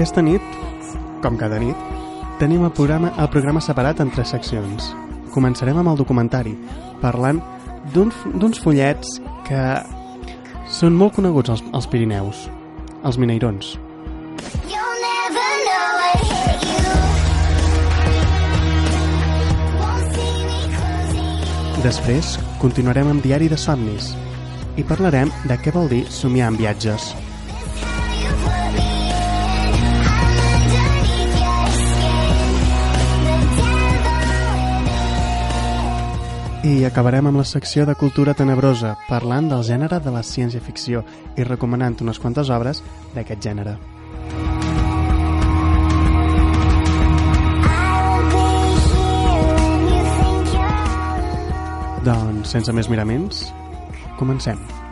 Aquesta nit, com cada nit, tenim el programa, el programa separat en tres seccions. Començarem amb el documentari, parlant d'uns follets que són molt coneguts als, als Pirineus, els mineirons. Després continuarem amb Diari de somnis i parlarem de què vol dir somiar en viatges. I acabarem amb la secció de cultura tenebrosa, parlant del gènere de la ciència-ficció i recomanant unes quantes obres d'aquest gènere. Doncs, sense més miraments, comencem. poison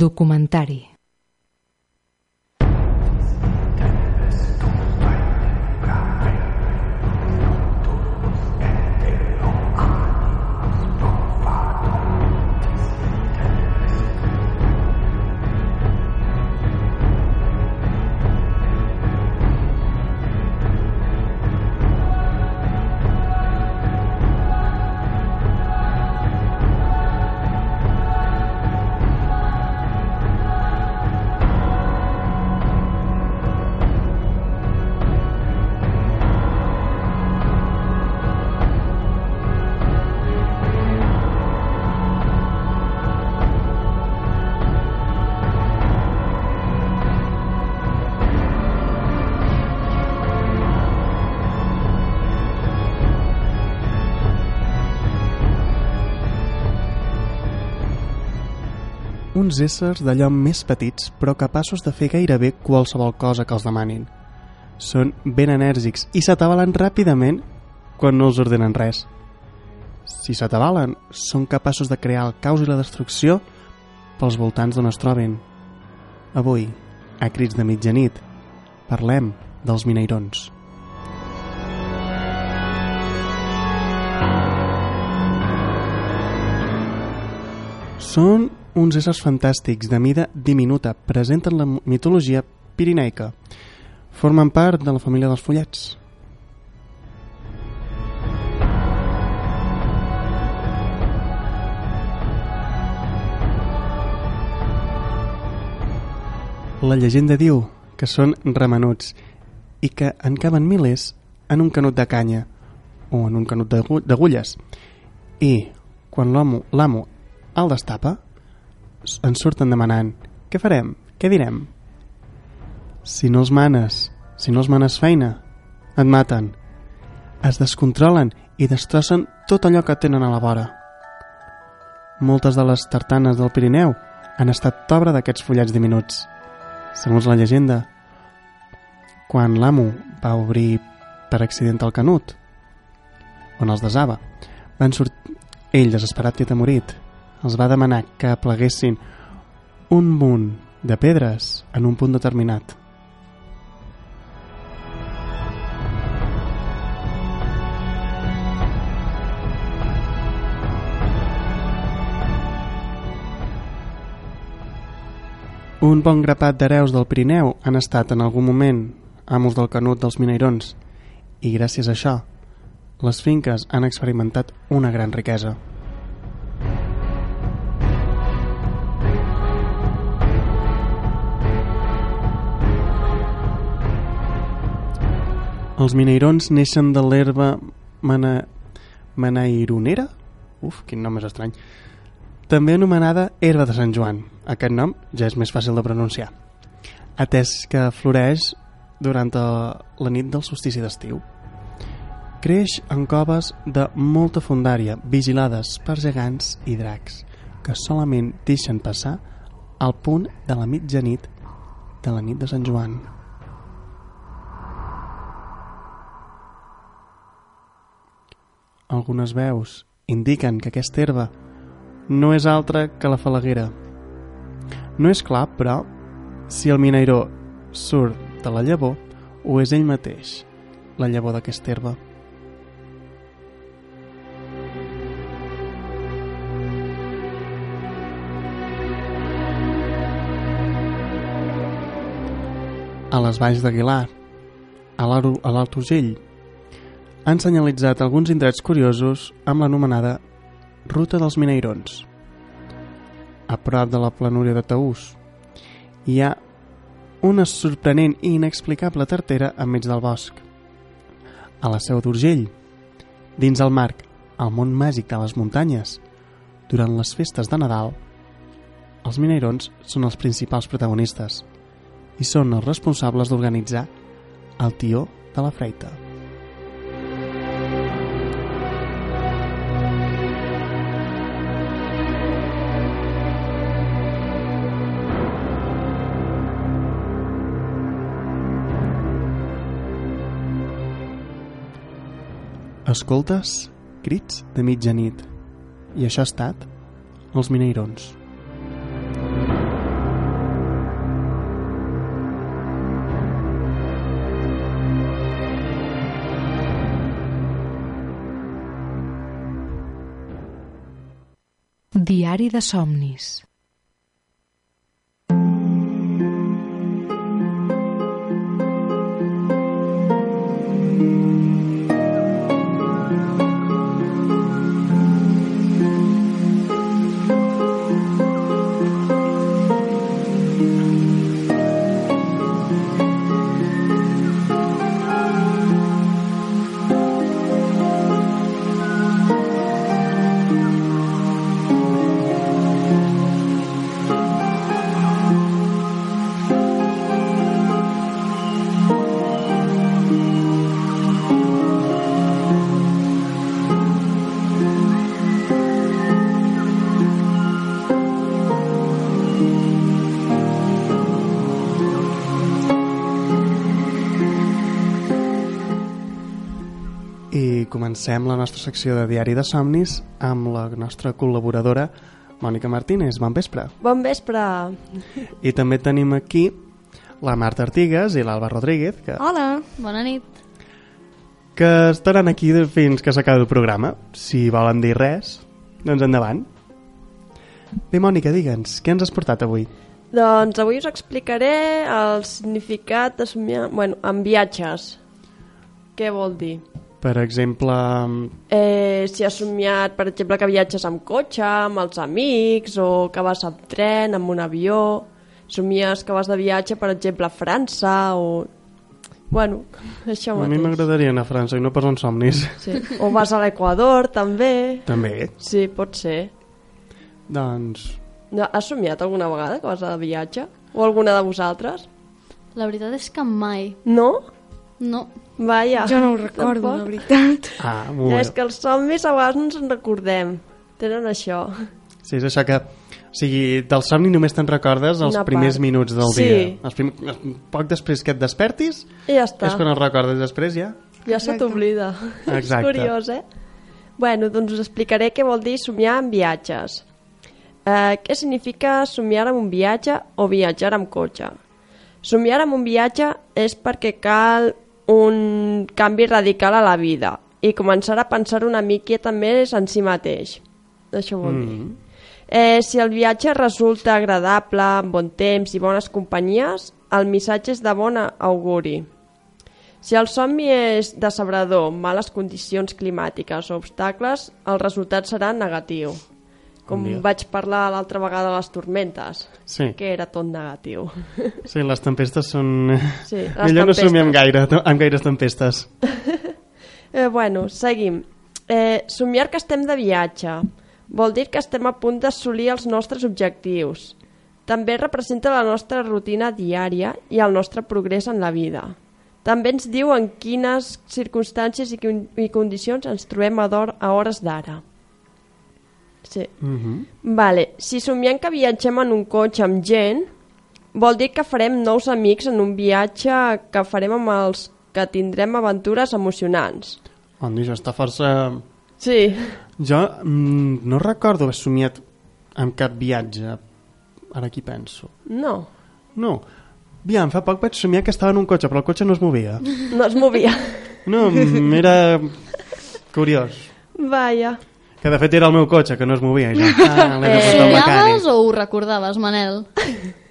documentari. Uns éssers d'allò més petits, però capaços de fer gairebé qualsevol cosa que els demanin. Són ben enèrgics i s'atabalen ràpidament quan no els ordenen res. Si s'atabalen, són capaços de crear el caos i la destrucció pels voltants d'on es troben. Avui, a crits de mitjanit, parlem dels mineirons. Són uns éssers fantàstics de mida diminuta, presenten la mitologia pirineica. Formen part de la família dels follets. La llegenda diu que són remenuts i que en caben milers en un canut de canya o en un canut d'agu- d'agulles. I quan l'amo el destapa, ens surten demanant què farem? Què direm? Si no els manes, si no els manes feina, et maten. Es descontrolen i destrossen tot allò que tenen a la vora. Moltes de les tartanes del Pirineu han estat obra d'aquests follets diminuts. Segons la llegenda, quan l'amo va obrir per accident el canut, on els desava, van sortir... Ell, desesperat i atemorit, els va demanar que pleguessin un munt de pedres en un punt determinat. Un bon grapat d'hereus del Pirineu han estat en algun moment amos del canut dels Mineirons i gràcies a això les finques han experimentat una gran riquesa. Els mineirons neixen de l'herba mana... manaironera? Uf, quin nom més estrany. També anomenada herba de Sant Joan. Aquest nom ja és més fàcil de pronunciar. Atès que floreix durant la nit del solstici d'estiu. Creix en coves de molta fondària, vigilades per gegants i dracs, que solament deixen passar al punt de la mitjanit de la nit de Sant Joan. Algunes veus indiquen que aquesta herba no és altra que la falaguera. No és clar, però, si el mineiró surt de la llavor o és ell mateix, la llavor d'aquesta herba. A les valls d'Aguilar, a l'Alt Urgell, han senyalitzat alguns indrets curiosos amb l'anomenada Ruta dels Mineirons. A prop de la planúria de Taús hi ha una sorprenent i inexplicable tartera enmig del bosc. A la seu d'Urgell, dins el marc al món màgic de les muntanyes, durant les festes de Nadal, els mineirons són els principals protagonistes i són els responsables d'organitzar el tió de la freita. Escoltes crits de mitjanit i això ha estat els mineirons. Diari de somnis. Comencem la nostra secció de Diari de Somnis amb la nostra col·laboradora Mònica Martínez. Bon vespre. Bon vespre. I també tenim aquí la Marta Artigas i l'Alba Rodríguez, que, Hola, bona nit. que estaran aquí fins que s'acabi el programa. Si volen dir res, doncs endavant. Bé, Mònica, digue'ns, què ens has portat avui? Doncs avui us explicaré el significat de somiar... Bueno, en viatges. Què vol dir? Per exemple, Eh, si has somiat, per exemple, que viatges amb cotxe, amb els amics, o que vas amb tren, amb un avió... Somies que vas de viatge, per exemple, a França, o... Bueno, això a mi mateix. m'agradaria anar a França i no pas en somnis. Sí. O vas a l'Equador, també. també. Sí, pot ser. Doncs, No, has somiat alguna vegada que vas de viatge? O alguna de vosaltres? La veritat és que mai. No? No. Vaja. Jo no ho recordo, Tampoc? la veritat. ah, bé. és que els somnis a vegades no ens en recordem. Tenen això. Sí, és això que O sigui, del somni només te'n recordes els Una primers part. minuts del Sí. dia. Els prim... Poc després que et despertis, I ja està. és quan els recordes després ja. Ja se t'oblida. És Exacte. curiós, eh? Bueno, doncs us explicaré què vol dir somiar en viatges. Eh, què significa somiar amb un viatge o viatjar amb cotxe? Somiar amb un viatge és perquè cal un canvi radical a la vida i començar a pensar una miqueta més en si mateix. Això vol dir. Eh, si el viatge resulta agradable, amb bon temps i bones companyies, el missatge és de bon auguri. Si el somni és decebrador, males condicions climàtiques o obstacles, el resultat serà negatiu. Com Bon dia. vaig parlar l'altra vegada de les tormentes, Sí, que era tot negatiu. sí les tempestes són... Sí, les Millor no tempestes. somiem amb, gaire, amb gaires tempestes. Eh, bueno, seguim. Eh, somiar que estem de viatge. Vol dir que estem a punt d'assolir els nostres objectius. També representa la nostra rutina diària i el nostre progrés en la vida. També ens diu en quines circumstàncies i, i condicions ens trobem a, a hores d'ara. Sí. Mm -hmm. Vale, si somiem que viatgem en un cotxe amb gent, vol dir que farem nous amics en un viatge que farem amb els que tindrem aventures emocionants. Dia, això està força... Sí, Jo mm, no recordo haver somiat amb cap viatge. Ara aquí penso. no, No. Aviam, fa poc vaig somiar que estava en un cotxe, però el cotxe no es movia. no es movia. No, mm, era curiós. Vaja. Que de fet era el meu cotxe, que no es movia. Jo. Ah, Eh, Somiaves o ho recordaves, Manel?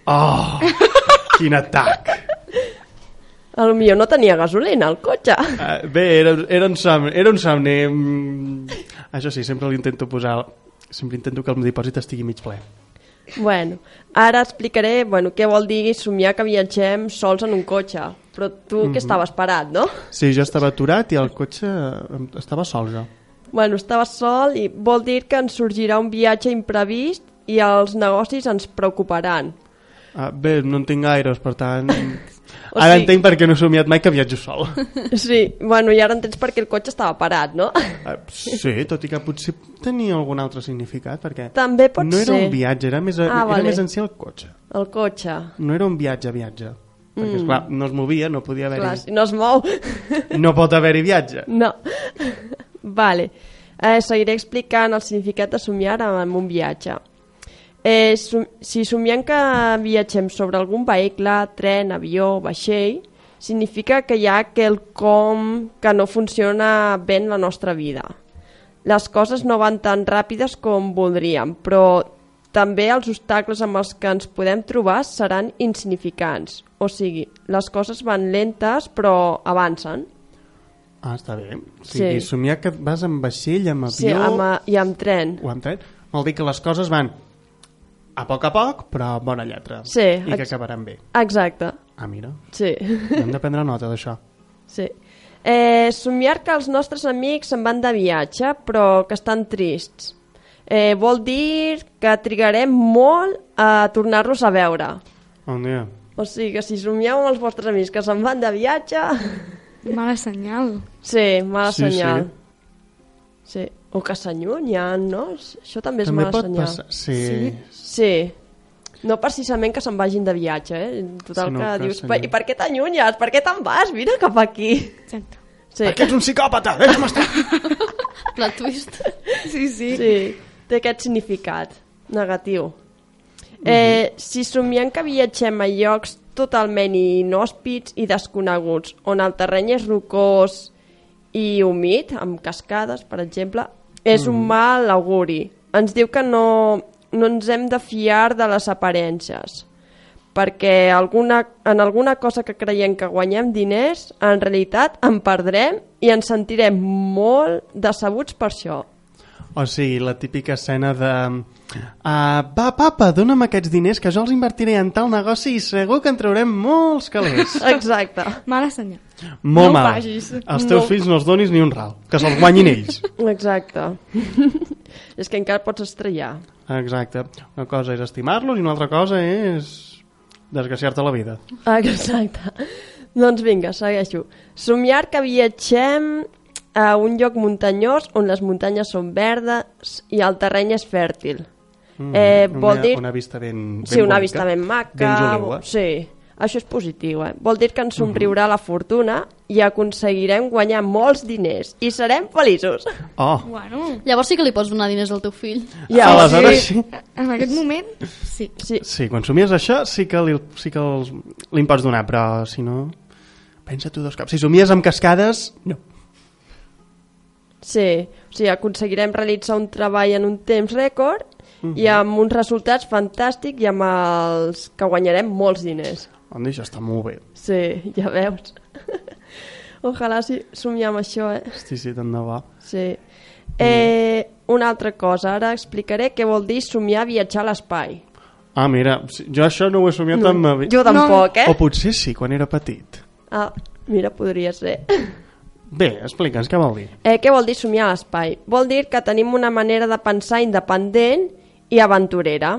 Oh, quin atac. A lo millor no tenia gasolina al cotxe. Uh, bé, era, era, un somni, era un somni. Mm, això sí, sempre l'intento posar... Sempre intento que el dipòsit estigui mig ple. Bueno, ara explicaré bueno, què vol dir somiar que viatgem sols en un cotxe. Però tu que estaves parat, no? Sí, jo estava aturat i el cotxe estava sol, jo. Bueno, estaves sol i vol dir que ens sorgirà un viatge imprevist i els negocis ens preocuparan. Uh, bé, no en tinc gaires, per tant... O Ara sigui- entenc per què no he somiat mai que viatjo sol. Sí, bueno, i ara entens per què el cotxe estava parat, no? Uh, sí, tot i que potser tenia algun altre significat, perquè També pot no era ser un viatge, era més, a, Ah, era vale. més en si el cotxe. el cotxe. No era un viatge, viatge. Perquè, esclar, no es movia, no podia Mm. Haver-hi... si no es mou... No pot haver-hi viatge. No. Vale. Eh, seguiré explicant el significat de somiar amb un viatge. Eh, som si somiem que viatgem sobre algun vehicle, tren, avió, vaixell, significa que hi ha quelcom que no funciona bé en la nostra vida. Les coses no van tan ràpides com voldríem, però també els obstacles amb els que ens podem trobar seran insignificants. O sigui, les coses van lentes però avancen. Ah, està bé. O sigui, Sí. somiar que vas amb vaixell, amb avió Sí, amb, a- i amb tren. o amb tren, vol dir que les coses van a poc a poc, però amb bona lletra. Sí, I que acabaran bé. Exacte, Ah, mira, sí. hem de prendre nota d'això. sí. Eh, somiar que els nostres amics se'n van de viatge, però que estan trists. Eh, vol dir que trigarem molt a tornar-los a veure. Bon dia. O sigui que si somieu amb els vostres amics que se'n van de viatge... Mala senyal. Sí, mala Sí, senyal. Sí. O que s'allunyen, no? Això també és També mala pot senyal. passar... Sí. Sí. Sí. No precisament que se'n vagin de viatge, eh? Total Sinó que, que dius, s'allunyen. "Per- i per què t'allunyes? Per què te'n vas? Vine cap aquí. Exacte. Sí, Perquè ets un psicòpata, deixa'm estar! Plot twist. Sí, sí. sí. té aquest significat negatiu. Eh, si somiem que viatgem a llocs totalment inhòspits i desconeguts, on el terreny és rocós i humit, amb cascades, per exemple, és un mal auguri. Ens diu que no, no ens hem de fiar de les aparences, perquè alguna, en alguna cosa que creiem que guanyem diners, en realitat en perdrem i ens sentirem molt decebuts per això. O sigui, la típica escena de... Uh, va, papa, dona'm aquests diners que jo els invertiré en tal negoci i segur que en traurem molts calés. Exacte. Mala senyal. Molt No mal. facis. Als teus No. fills no els donis ni un ral, que se'ls guanyin ells. Exacte. és que encara pots estrellar. Exacte. Una cosa és estimar-los i una altra cosa és desgraciar-te la vida. Exacte. doncs vinga, segueixo. Somiar que viatgem a un lloc muntanyós on les muntanyes són verdes i el terreny és fèrtil. Mm, eh, una, vol dir... Una vista ben, ben sí, una bonica, vista ben maca. Ben juliua. Sí, això és positiu, eh? Vol dir que ens somriurà Mhm. la fortuna i aconseguirem guanyar molts diners i serem feliços. Oh, Bueno, Llavors sí que li pots donar diners al teu fill. Ja, aleshores sí. en aquest moment, sí. Sí, Sí, quan somies això sí que li, sí que els, li en pots donar, però si no... Pensa tu dos cops. Si somies amb cascades, no. Sí. O sigui, aconseguirem realitzar un treball en un temps rècord Mhm. i amb uns resultats fantàstics i amb els que guanyarem molts diners. Doncs això està molt bé. Sí, ja veus. Ojalà si somiar amb això, eh? Sí, sí, tant de bo. Sí. Eh, una altra cosa, ara explicaré què vol dir somiar viatjar a l'espai. Ah, mira, jo això no ho he somiat No, vida. jo tampoc, eh? O potser sí, quan era petit. Ah, mira, podria ser. Bé, explica'ns què vol dir. Eh, què vol dir somiar a l'espai? Vol dir que tenim una manera de pensar independent i aventurera.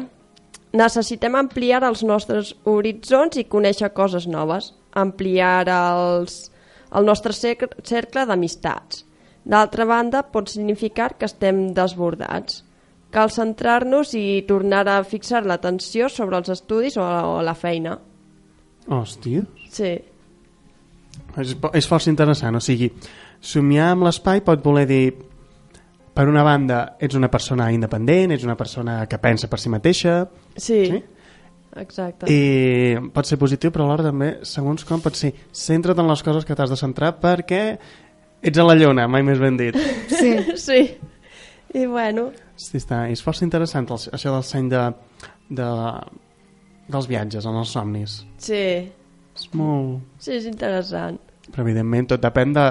Necessitem ampliar els nostres horitzons i conèixer coses noves. Ampliar els, el nostre cercle, d'amistats. D'altra banda, pot significar que estem desbordats. Cal centrar-nos i tornar a fixar l'atenció sobre els estudis o, o la feina. Hòstia, Sí, és, és força interessant. O sigui, somiar amb l'espai pot voler dir per una banda, ets una persona independent, ets una persona que pensa per si mateixa, sí, Sí? exacte. i pot ser positiu, però alhora també, segons com, pot ser centra't en les coses que t'has de centrar perquè ets a la lluna, mai més ben dit. Sí. Sí. I bueno, Sí, està, és força interessant el, això del seny de, de, dels viatges en els somnis. sí, És molt... sí, és interessant. Però evidentment tot depèn de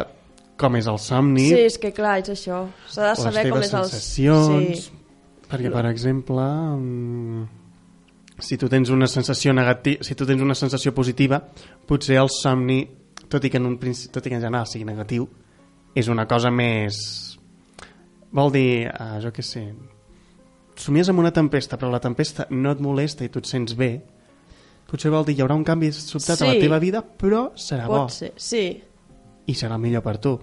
com és el somni, Sí, és que clar, és això. S'ha de saber com és el... sensacions... Sí. Perquè, per exemple, mm, si tu tens una sensació negativa, si tu tens una sensació positiva, potser el somni, tot i que en, un principi, tot i que en general sigui negatiu, és una cosa més... Vol dir, uh, jo què sé, somies amb una tempesta, però la tempesta no et molesta i tu et sents bé, potser vol dir hi haurà un canvi sobtat a la Sí. teva vida, però serà bo Pot ser, sí. i serà millor per tu.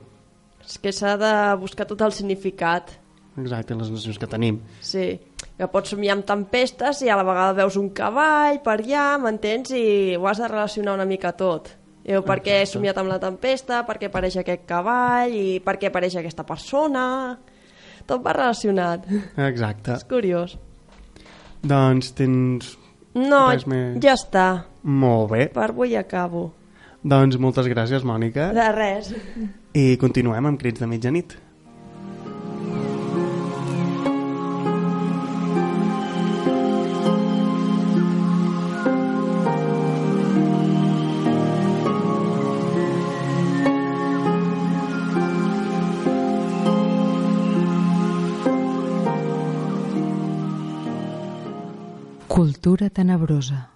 És que s'ha de buscar tot el significat. Exacte, les nocions que tenim. Sí. Que pots somiar amb tempestes i a la vegada veus un cavall per allà, m'entens? I ho has de relacionar una mica tot. Diu, per què he somiat amb la tempesta, per què apareix aquest cavall i per què apareix aquesta persona... Tot va relacionat. Exacte. És curiós. Doncs tens... No, Res més. ja està. Molt bé. Per avui acabo. Doncs moltes gràcies, Mònica. De res. I continuem amb crits de mitjanit. Cultura tenebrosa.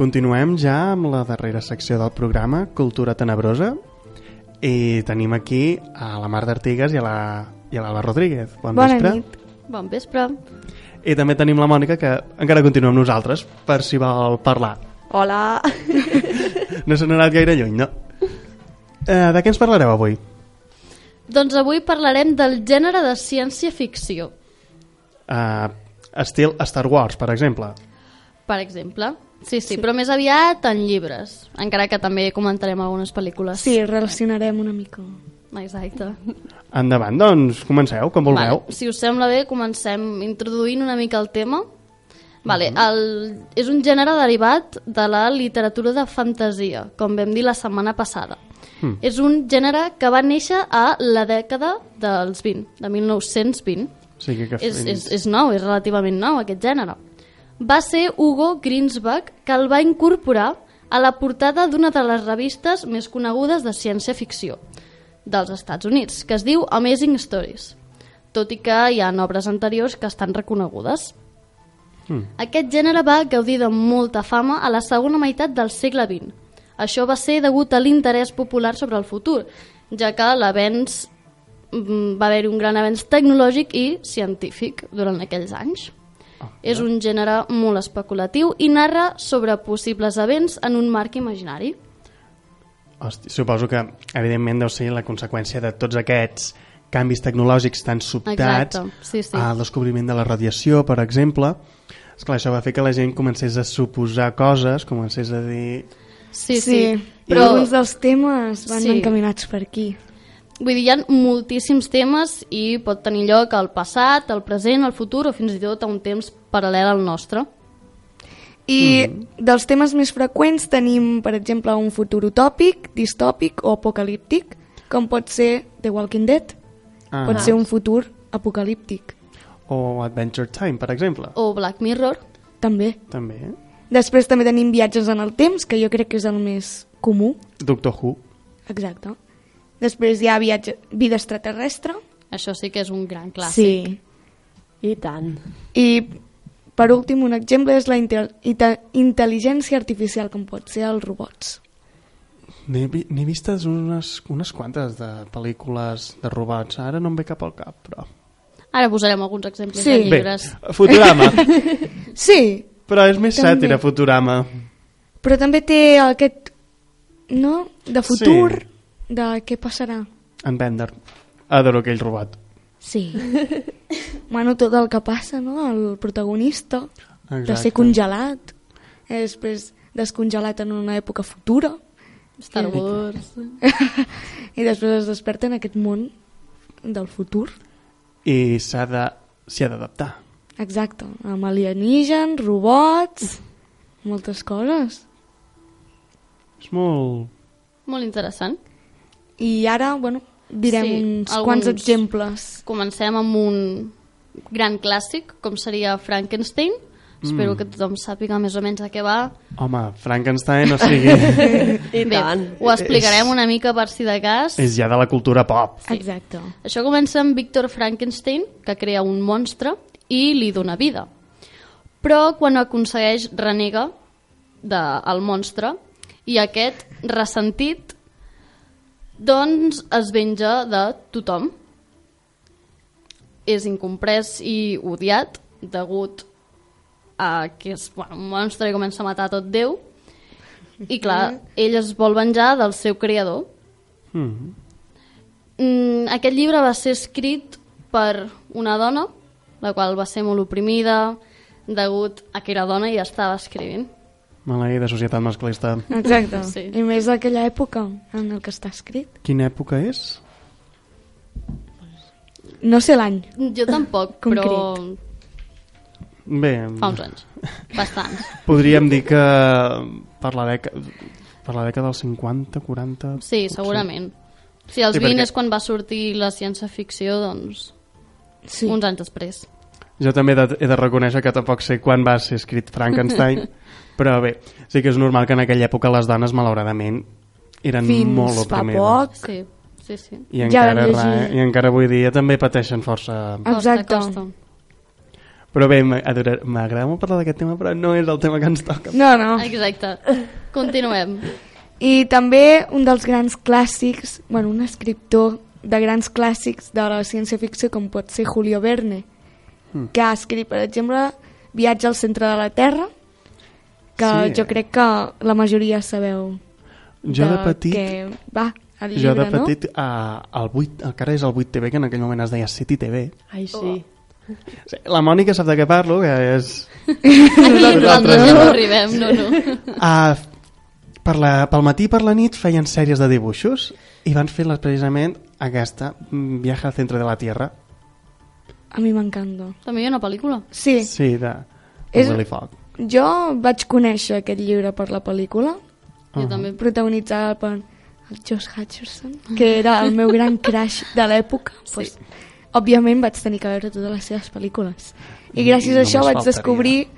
Continuem ja amb la darrera secció del programa, Cultura Tenebrosa. I tenim aquí a la Mar d'Artigues i a la l'Alba Rodríguez. Bon Bona vespre. nit. Bon vespre. I també tenim la Mònica, que encara continua amb nosaltres, per si vol parlar. Hola. No se n'ha anat gaire lluny, no? Eh, de què ens parlareu avui? Doncs avui parlarem del gènere de ciència-ficció. Eh, estil Star Wars, per exemple. Per exemple. Sí, sí, sí, però més aviat en llibres, encara que també comentarem algunes pel·lícules. Sí, relacionarem una mica. Exacte. Endavant, doncs, comenceu, com vulgueu. Vale, si us sembla bé, comencem introduint una mica el tema. Vale, el, és un gènere derivat de la literatura de fantasia, com vam dir la setmana passada. Mm. És un gènere que va néixer a la dècada dels 20, de 1920. O sigui que És, és, és nou, és relativament nou aquest gènere. Va ser Hugo Greensbach que el va incorporar a la portada d'una de les revistes més conegudes de ciència-ficció dels Estats Units, que es diu Amazing Stories, tot i que hi ha obres anteriors que estan reconegudes. Mm. Aquest gènere va gaudir de molta fama a la segona meitat del segle XX. Això va ser degut a l'interès popular sobre el futur, ja que l'avenç mm, va haver-hi un gran avenç tecnològic i científic durant aquells anys. És un gènere molt especulatiu i narra sobre possibles events en un marc imaginari. Hosti, suposo que, evidentment, deu ser la conseqüència de tots aquests canvis tecnològics tan sobtats Exacte, sí, sí. al descobriment de la radiació, per exemple. Esclar, això va fer que la gent comencés a suposar coses, comencés a dir... Sí, sí. Però Però, alguns dels temes van Sí. encaminats per aquí. Vull dir, hi ha moltíssims temes i pot tenir lloc al passat, al present, al futur o fins i tot a un temps paral·lel al nostre. I dels temes més freqüents tenim, per exemple, un futur utòpic, distòpic o apocalíptic, com pot ser The Walking Dead. Ah, Pot ser un futur apocalíptic, O Adventure Time, per exemple. O Black Mirror. també. També. Després també tenim viatges en el temps, que jo crec que és el més comú. Doctor Who. Exacte. Després hi ha viatge, vida extraterrestre. Això sí que és un gran clàssic. Sí. I tant. I per últim, un exemple és la inte inte intel·ligència artificial, com pot ser els robots. N'he vi- n'he vistes unes, unes quantes de pel·lícules de robots. Ara no em ve cap al cap, però... Ara posarem alguns exemples Sí. de Bé, llibres. Futurama. Sí, però és més També. sàtira, Futurama. però també té aquest, no?, de futur, de què passarà. En Bender. Adoro aquell robot. Sí. bueno, tot el que passa, no?, el protagonista, de Exacte. ser congelat, i després descongelat en una època futura, Star Wars... i després es desperta en aquest món del futur. I s'ha de s'hi ha d'adaptar. Exacte, amb alienígens, robots, moltes coses. És molt... Molt interessant. I ara, bueno, direm Sí, uns alguns. quants exemples. Comencem amb un gran clàssic, com seria Frankenstein. Espero Mm. que tothom sàpiga més o menys de què va. Home, Frankenstein, o sigui, I Bé, tant. ho explicarem una mica per si de cas. és ja de la cultura pop. Exacte. Això comença amb Víctor Frankenstein, que crea un monstre i li dona vida. Però quan aconsegueix renega del de, monstre i aquest, ressentit, doncs es venja de tothom. És incomprès i odiat degut a que és bueno, un monstre i comença a matar tot Déu i clar, ell es vol venjar del seu creador Mm. Mm, aquest llibre va ser escrit per una dona, la qual va ser molt oprimida degut a que era dona i estava escrivint. Maleïda societat masclista. Exacte. Sí. I més d'aquella època en el que està escrit. Quina època és? No sé l'any. Jo tampoc, però Concret. Bé, fa uns anys. Bastants. podríem dir que per la dècada, per la dècada dels 50, 40... Sí, potser. segurament. Si als Sí, 20 perquè- és quan va sortir la ciència-ficció, doncs Sí. uns anys després. Jo també he de, he de reconèixer que tampoc sé quan va ser escrit Frankenstein, però bé, sí que és normal que en aquella època les dones, malauradament, eren Fins molt fa oprimides. poc. Sí, sí, sí. I Ja encara, ra- llegir. I encara avui dia també pateixen força... Exacte. Costa, costa. Però bé, m'agrada molt parlar d'aquest tema, però no és el tema que ens toca. No, no. Exacte. Continuem. I també un dels grans clàssics, bueno, un escriptor de grans clàssics de la ciència-ficció com pot ser Julio Verne, Mm. que ha escrit, per exemple, Viatge al centre de la Terra, que Sí. jo crec que la majoria sabeu Jo de petit... que va, el Jo de llibre, no? petit, a, al 8, encara és el 8TV, que en aquell moment es deia City TV. Ai, sí. Sí, la Mònica sap de què parlo, que és... Aquí nosaltres no arribem, no, no. Ah, per la, pel matí i per la nit feien sèries de dibuixos i van fer les, precisament aquesta, mm, Viaje al centre de la Tierra. A mi m'encanta. També hi ha una pel·lícula. Sí, Sí, de, És- de Willy Fogg. Jo vaig conèixer aquest llibre per la pel·lícula, Jo també. protagonitzada per el Josh Hutcherson, que era el meu gran crush de l'època. Sí. Pues, òbviament vaig tenir que veure totes les seves pel·lícules. I gràcies a Només això vaig faltaria. descobrir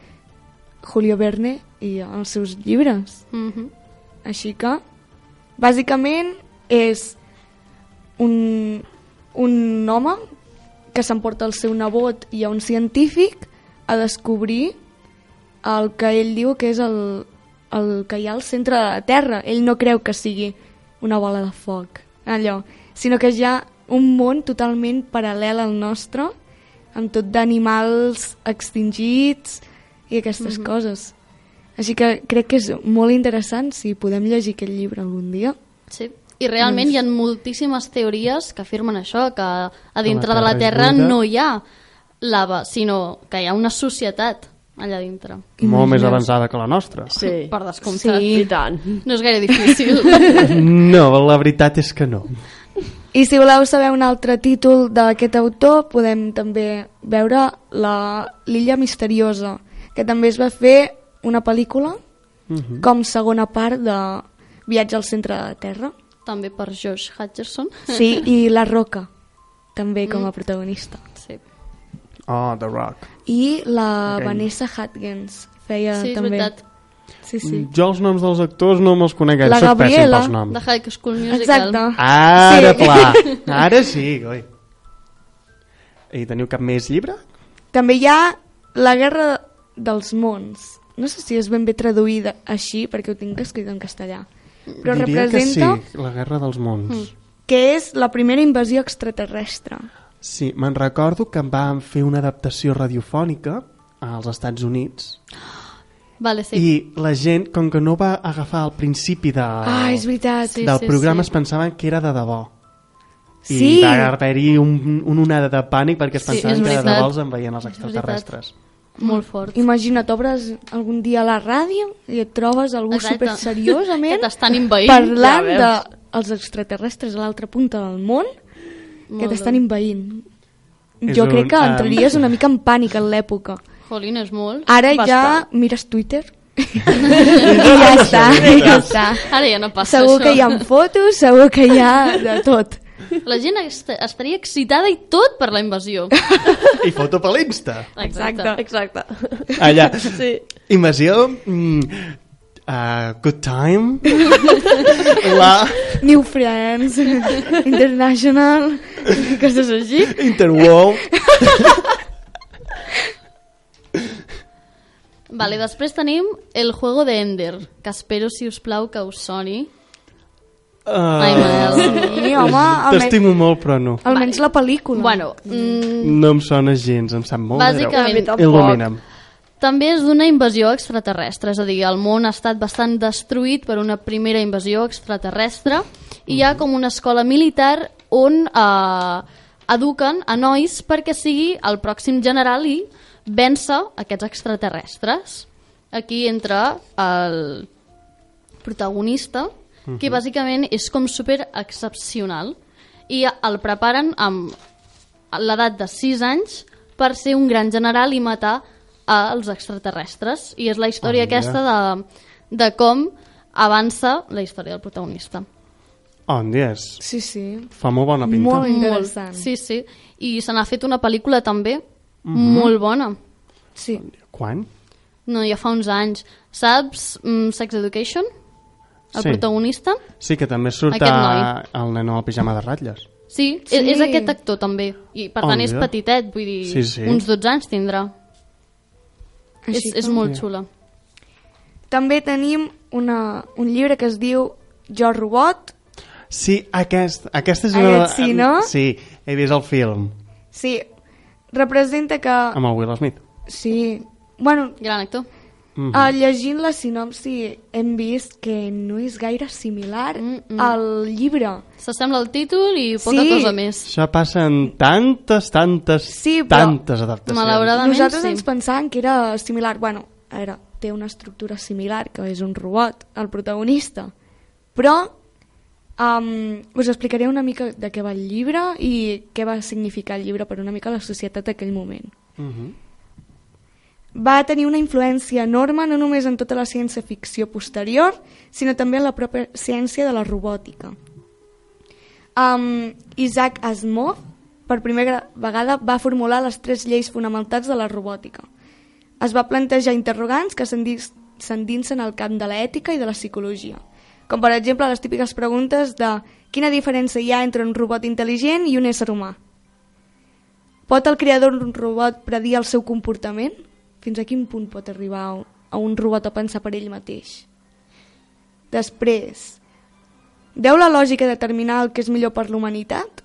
Julio Verne i els seus llibres. Mhm. Així que, bàsicament, és un, un home que s'emporta el seu nebot i a un científic a descobrir el que ell diu que és el, el que hi ha al centre de la Terra. Ell no creu que sigui una bola de foc, allò, sinó que hi ha un món totalment paral·lel al nostre, amb tot d'animals extingits i aquestes Mhm. coses. Així que crec que és molt interessant si podem llegir aquest llibre algun dia. Sí. I realment hi ha moltíssimes teories que afirmen això, que a dintre la de la Terra és Terra buida. no hi ha lava, sinó que hi ha una societat allà dintre. Molt més avançada que la nostra. Sí. Per descomptat. Sí. I tant. No és gaire difícil. No, la veritat és que no. I si voleu saber un altre títol d'aquest autor, podem també veure la- l'illa misteriosa, que també es va fer una pel·lícula Mhm. com segona part de Viatge al centre de la Terra. també per Josh Hutcherson. Sí, i La Roca, també com a protagonista. Sí, Oh, The Rock. I la Ok. Vanessa Hudgens feia sí és també. veritat. Sí, sí. Jo els noms dels actors no me'ls conec gaire, La soc pèssim Gabriela. pels noms. De High School Musical. Exacte. Ara, Sí. pla. Ara sí, coi. I teniu cap més llibre? També hi ha La Guerra dels Mons. No sé si és ben bé traduïda així, perquè ho tinc escrit en castellà. Però Diria representa que sí, la Guerra dels Mons. Mm. que és la primera invasió extraterrestre. Sí, me'n recordo que van fer una adaptació radiofònica als Estats Units Vale, sí. i la gent, com que no va agafar al principi de, Ah, és veritat. Sí, del sí, programa, sí. es pensaven que era de debò. I Sí. va haver-hi un, un onada de pànic perquè es Sí, pensaven és que de debò els enveien els extraterrestres. Molt fort. Imagina't, obres algun dia a la ràdio i et trobes algú Exacte. super seriosament Que t'estan envaint, parlant dels extraterrestres a l'altra punta del món que t'estan bé. envaint. És Jo un, crec que um, entraries una mica en pànic en l'època. Jolín, és molt. Ara ja Bastant. mires Twitter i ja està, i ja està. Ara ja no passa Segur això. que hi ha fotos, segur que hi ha de tot. La gent est estaria excitada i tot per la invasió. I foto per l'Insta. Exacte. Exacte. Allà. Sí. Invasió... Mm, uh, good time. la New Friends, International, coses així. Interworld. Vale, després tenim el juego de Ender, que espero, si us plau, que us soni. Ai, Uh, Manel. Sí, home, almenys, T'estimo molt, però no. almenys la pel·lícula. Bueno, mm, No em sona gens, em sap molt Bàsicament- tampoc. Il·lumina'm. També és d'una invasió extraterrestre, és a dir, el món ha estat bastant destruït per una primera invasió extraterrestre i hi ha com una escola militar on eh, eduquen a nois perquè sigui el pròxim general i vèncer aquests extraterrestres. Aquí entra el protagonista, que bàsicament és com super excepcional i el preparen amb l'edat de 6 anys per ser un gran general i matar als extraterrestres. I és la història Oh, mira. aquesta de, de com avança la història del protagonista. On dies. Sí, sí. Fa molt bona pinta. Molt interessant. Sí, sí. I se n'ha fet una pel·lícula també molt bona. Sí. Quan? No, ja fa uns anys. Saps mm, Sex Education? El Sí. protagonista? Sí, que també surt a... el nen al pijama de ratlles. Sí, Sí. És, és aquest actor també. I per Oh, tant és mira. petitet, vull dir, Sí, sí. uns 12 anys tindrà. És, Així és molt xula. També tenim una, un llibre que es diu Jo Robot. Sí, aquest, aquest és una... Aquest sí, no? Sí, he vist el film Sí, representa que... amb el Will Smith. Sí, bueno, Gran actor. Mhm. uh, llegint la sinopsi hem vist que no és gaire similar Mm, mm. al llibre. S'assembla al títol i poca Sí. cosa més. Això passa en tantes, tantes, Sí, però- tantes adaptacions. Malauradament, Nosaltres sí. ens pensàvem que era similar. Bueno, a veure, té una estructura similar, que és un robot, el protagonista. Però um, us explicaré una mica de què va el llibre i què va significar el llibre per una mica la societat d'aquell moment. Uh -huh. Va tenir una influència enorme no només en tota la ciència-ficció posterior, sinó també en la pròpia ciència de la robòtica. Um, Isaac Asimov, per primera vegada, va formular les tres lleis fonamentals de la robòtica. Es va plantejar interrogants que s'endins- s'endinsen al camp de l'ètica i de la psicologia, com per exemple les típiques preguntes de quina diferència hi ha entre un robot intel·ligent i un ésser humà? Pot el creador d'un robot predir el seu comportament? Fins a quin punt pot arribar a un robot a pensar per ell mateix? Després, deu la lògica determinar el que és millor per l'humanitat?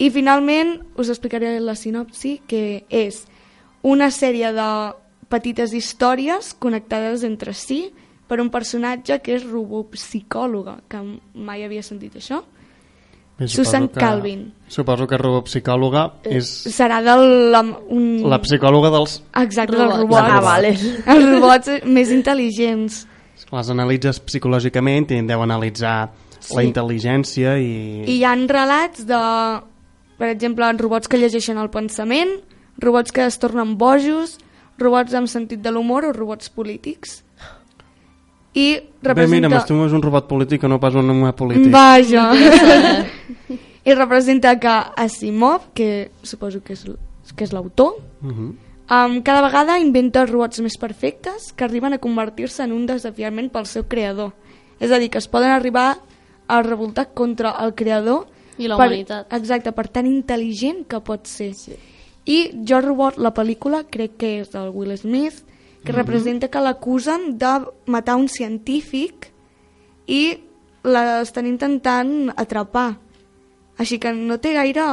I finalment us explicaré la sinopsi, que és una sèrie de petites històries connectades entre si per un personatge que és robopsicòloga, que mai havia sentit això. Susan suposo que- Calvin. Suposo que robopsicòloga és Serà del... La, un... la psicòloga dels... Exacte, dels Robots. robots. Ah, vale. Els robots més intel·ligents. Les analitzes psicològicament i deu analitzar sí. la intel·ligència i... I hi ha relats de, per exemple, robots que llegeixen el pensament, robots que es tornen bojos, robots amb sentit de l'humor o robots polítics. I Bé, mira, representa... m'estimo és un robot polític que no pas un home polític. Vaja! I representa que Asimov, que suposo que és, que és l'autor, Uh -huh. um, cada vegada inventa robots més perfectes que arriben a convertir-se en un desafiament pel seu creador. És a dir, que es poden arribar a revoltar contra el creador I la per, humanitat. Exacte, per tan intel·ligent que pot ser. Sí. I Jo Robot, la pel·lícula, crec que és del Will Smith, que representa que l'acusen de matar un científic i l'estan intentant atrapar. Així que no té gaire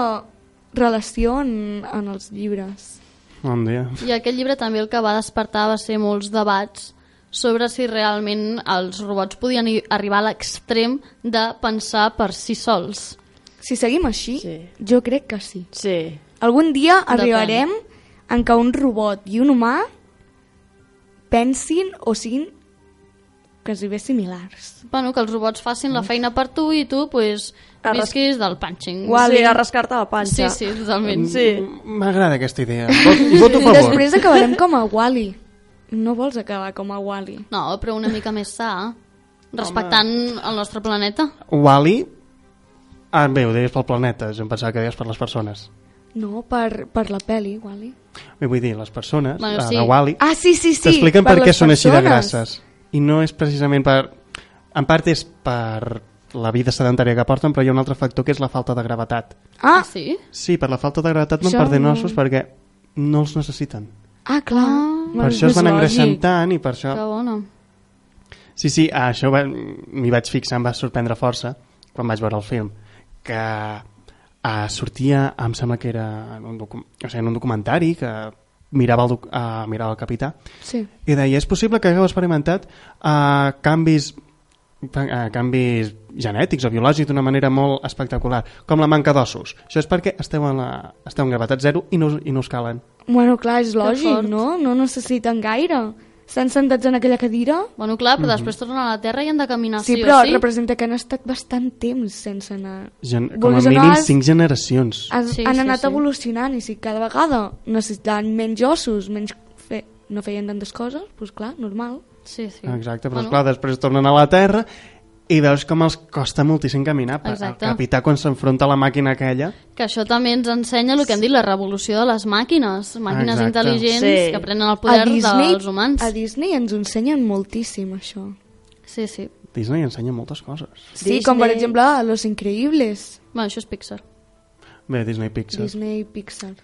relació en, en els llibres. Bon dia. I aquest llibre també el que va despertar va ser molts debats sobre si realment els robots podien arribar a l'extrem de pensar per si sols. Si seguim així, Sí. jo crec que sí. Sí. Algun dia Depèn. arribarem en què un robot i un humà pensin o siguin quasi bé similars. Bueno, que els robots facin la feina per tu i tu pues, Arras- visquis del punching. Wall-E. Sí, a rascar-te la panxa. Sí, sí, totalment. Sí. M'agrada aquesta idea. Vot, I voto a favor. Després acabarem com a Wall-E. No vols acabar com a Wall-E. No, però una mica més sa, respectant el nostre planeta. Wall-E... Ah, bé, ho deies pel planeta, jo em pensava que deies per les persones. No, per, per la peli, Wall-E. Bé, vull dir, les persones Bueno, sí. de Wall-E Ah, sí, sí, sí. t'expliquen per, què les són així de persones. grasses. I no és precisament per... En part és per la vida sedentària que porten, però hi ha un altre factor que és la falta de gravetat. Ah, sí? Sí, per la falta de gravetat van Això perdent ossos perquè no els necessiten. ah clar. Ah. Per això es van engreixant tant i per això... Que bona. Sí, sí, això va- m'hi vaig fixar, em va sorprendre força quan vaig veure el film, que uh, sortia, em sembla que era en un, docu o sigui, en un documentari que mirava el, doc uh, mirava el capità Sí. i deia, és possible que hagueu experimentat uh, canvis uh, canvis genètics o biològics d'una manera molt espectacular, com la manca d'ossos. Això és perquè esteu en, la, esteu en gravetat zero i no, i no us calen. Bueno, clar, és lògic, no? No necessiten gaire. Estan sentats en aquella cadira. Bueno, clar, però després tornen a la Terra i han de caminar Sí, sí, però o sí. representa que han estat bastant temps sense anar... Gen com a Vulguis mínim has- cinc generacions. Han, Sí, han sí, anat sí. evolucionant i si cada vegada necessitaven menys ossos, menys fe... no feien tantes coses, doncs clar, normal. Sí, sí. Exacte, però Bueno. bueno. esclar, després tornen a la Terra i veus com els costa moltíssim caminar. El Exacte. capità, quan s'enfronta a la màquina aquella, Que això també ens ensenya el que hem dit, la revolució de les màquines. Màquines Exacte. intel·ligents Sí. que prenen el poder dels humans. a Disney ens ho ensenyen moltíssim, això. Sí, sí. Disney ensenya moltes coses. Sí, Disney. com per exemple Los Increïbles, Bueno, això és Pixar. Bé, Disney Pixar. Disney Pixar.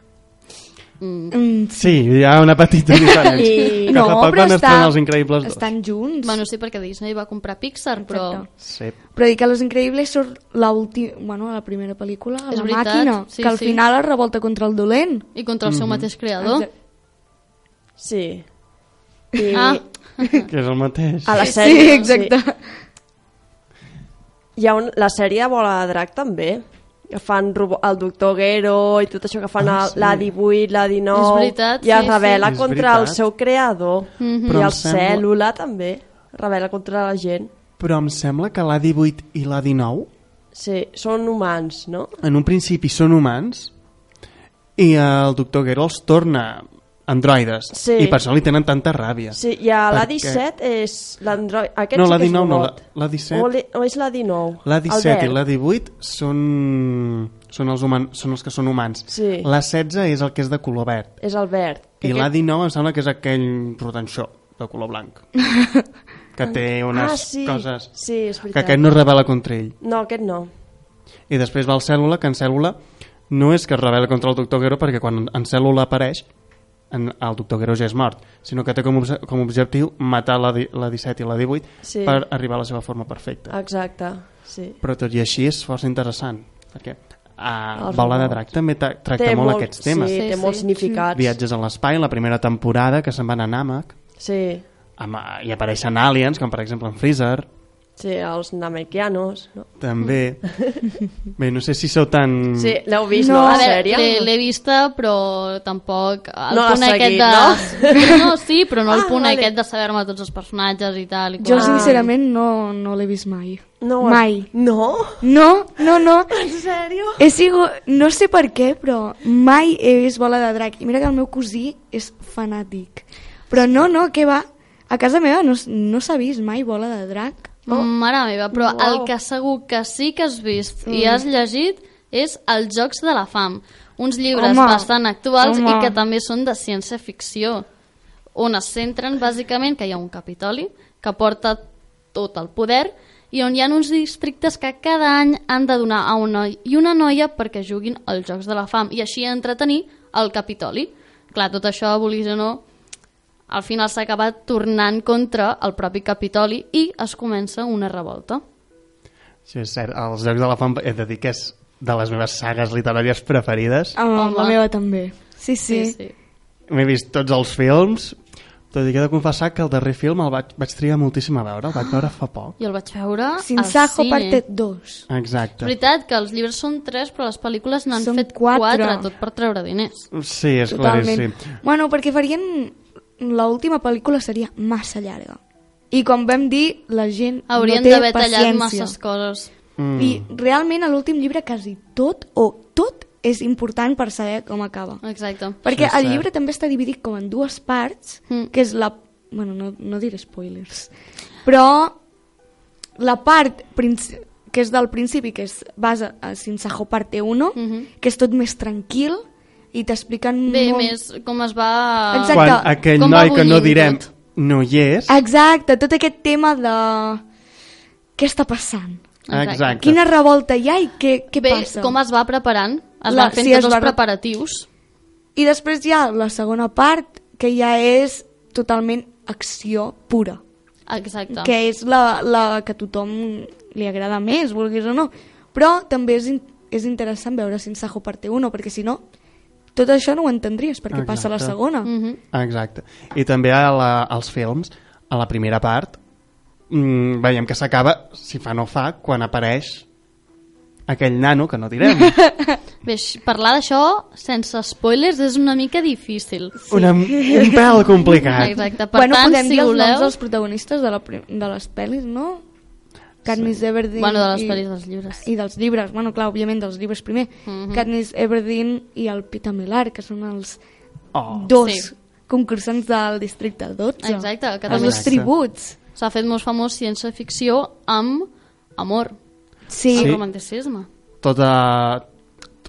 Mm. Mm, Sí, hi ha una petita diferència. I- Que no, fa poc però van estrenar els Increïbles 2. estan junts. Bueno, sí, perquè Disney va comprar Pixar, però... Exacte. Sí. Però dic que Los Increïbles surt l'última, bueno, la primera pel·lícula, És la veritat, màquina, sí, que al sí. final es revolta contra el dolent. I contra el seu mateix creador. Exacte. Sí. I Ah, Que és el mateix. a la Sí, sèrie... exacte. Hi ha un, la sèrie Bola de Drac també. Que fan el doctor Gero i tot això que fan Ah, sí. la 18, la 19 És veritat, i es sí, revela sí. Contra el seu creador Mhm. Però i el sembla- cèl·lula també revela contra la gent Però em sembla que l'A18 i l'A19 sí, són humans, no? en un principi són humans i el doctor Gero els torna androides Sí. i per això li tenen tanta ràbia. Sí, i a la Perquè- 17 és l'android... Aquest No, sí la que és 19 no, robot. la- la 17 O, li, o és la 19? La 17 i la 18 són, són, els human, són els que són humans. Sí. La 16 és el que és de color verd. És el verd. I la 19 em sembla que és aquell rotanxó de color blanc. que té unes ah, sí. coses Sí, és que veritat. aquest no es revela contra ell. No, aquest no. I després va el cèl·lula, que en cèl·lula no és que es revela contra el doctor Gero perquè quan en cèl·lula apareix en, el doctor ja és mort, sinó que té com, obje, com a objectiu matar la, la 17 i la 18 Sí. per arribar a la seva forma perfecta. Exacte, sí. Però tot i així és força interessant, perquè a Els Bola de. Drac també ta- tracta molt, aquests temes. Sí, Sí, té sí. molts significats. Viatges a l'espai, la primera temporada, que se'n van a Namek, Sí, amb, i apareixen aliens, com per exemple en Freezer, sí, els namekianos. No? també. Bé, no sé si sou tan... Sí, l'heu vist, No. no, A la sèrie? l'he- vista, però tampoc... El No l'has punt seguit, aquest de... no? sí, però no el Ah, punt vale. aquest de saber-me tots els personatges i tal. I Jo, sincerament, no, no l'he vist mai. No, Mai. No? No, no, no. En sèrio? He sigut... No sé per què, però mai he vist Bola de Drac. I mira que el meu cosí és fanàtic. Però no, no, què va? A casa meva no, no s'ha vist mai Bola de Drac. Oh. Mare meva, però Uau. el que segur que sí que has vist i has llegit és Els Jocs de la Fam, uns llibres Home, bastant actuals home. i que també són de ciència-ficció, on es centren bàsicament que hi ha un capitoli que porta tot el poder i on hi ha uns districtes que cada any han de donar a un noi i una noia perquè juguin als Jocs de la Fam i així entretenir el capitoli. Clar, tot això, vulguis o no, al final s'ha acabat tornant contra el propi Capitoli i es comença una revolta. Sí, és cert. Els Jocs de la Fam he de dir que és de les meves sagues literàries preferides. Home. la meva també. Sí, sí. sí. sí. M'he vist tots els films, tot i que he de confessar que el darrer film el vaig, vaig trigar moltíssim a veure, el vaig veure fa poc. Jo el vaig veure Sinsajo al cine. parte 2. Exacte. És veritat que els llibres són tres, però les pel·lícules n'han fet quatre. quatre, tot per treure diners. Sí, és Totalment. claríssim. Bueno, perquè farien... L'última pel·lícula seria massa llarga. I com vam dir, la gent Haurien no té d'haver tallat masses coses. Mm. I realment a l'últim llibre quasi tot o tot és important per saber com acaba. Exacte. Perquè el llibre també està dividit com en dues parts, Mm. que és la... Bueno, no, no diré spoilers. Però la part que és del principi, que es basa a Sinsajo parte 1, Mhm. que és tot més tranquil i t'expliquen Bé, molt... més com es va... Exacte. Quan aquell Com va noi que no direm tot. no hi és, Exacte, tot aquest tema de... Què està passant? Exacte. Quina revolta hi ha i què, què Bé, passa? com es va preparant? Es La- van fent sí, tots els va re- preparatius. I després hi ha la segona part, que ja és totalment acció pura. Exacte. que és la, la que a tothom li agrada més, vulguis o no. Però també és, in, és interessant veure Sinsajo parte 1, perquè si no, tot això no ho entendries, perquè Exacte. passa a la segona. Mhm. Exacte. I també a la, als films, a la primera part, mm, veiem que s'acaba, si fa no fa, quan apareix aquell nano, que no direm. Bé, parlar d'això sense spoilers és una mica difícil. Una, un pèl complicat. Exacte. Per bueno, tant, podem si dir els voleu... noms dels protagonistes de, la, de les pel·lis, no? Katniss Everdeen Bueno, de les i, pel·lis dels llibres. i dels llibres, bueno, clar, òbviament dels llibres primer. Mhm. Katniss Everdeen i el Peter Millar, que són els Oh. dos Sí. concursants del districte 12. Exacte, que Els també dos tributs. s'ha fet molt famós ciència-ficció amb amor, Sí, amb Sí. romanticisme. Tota...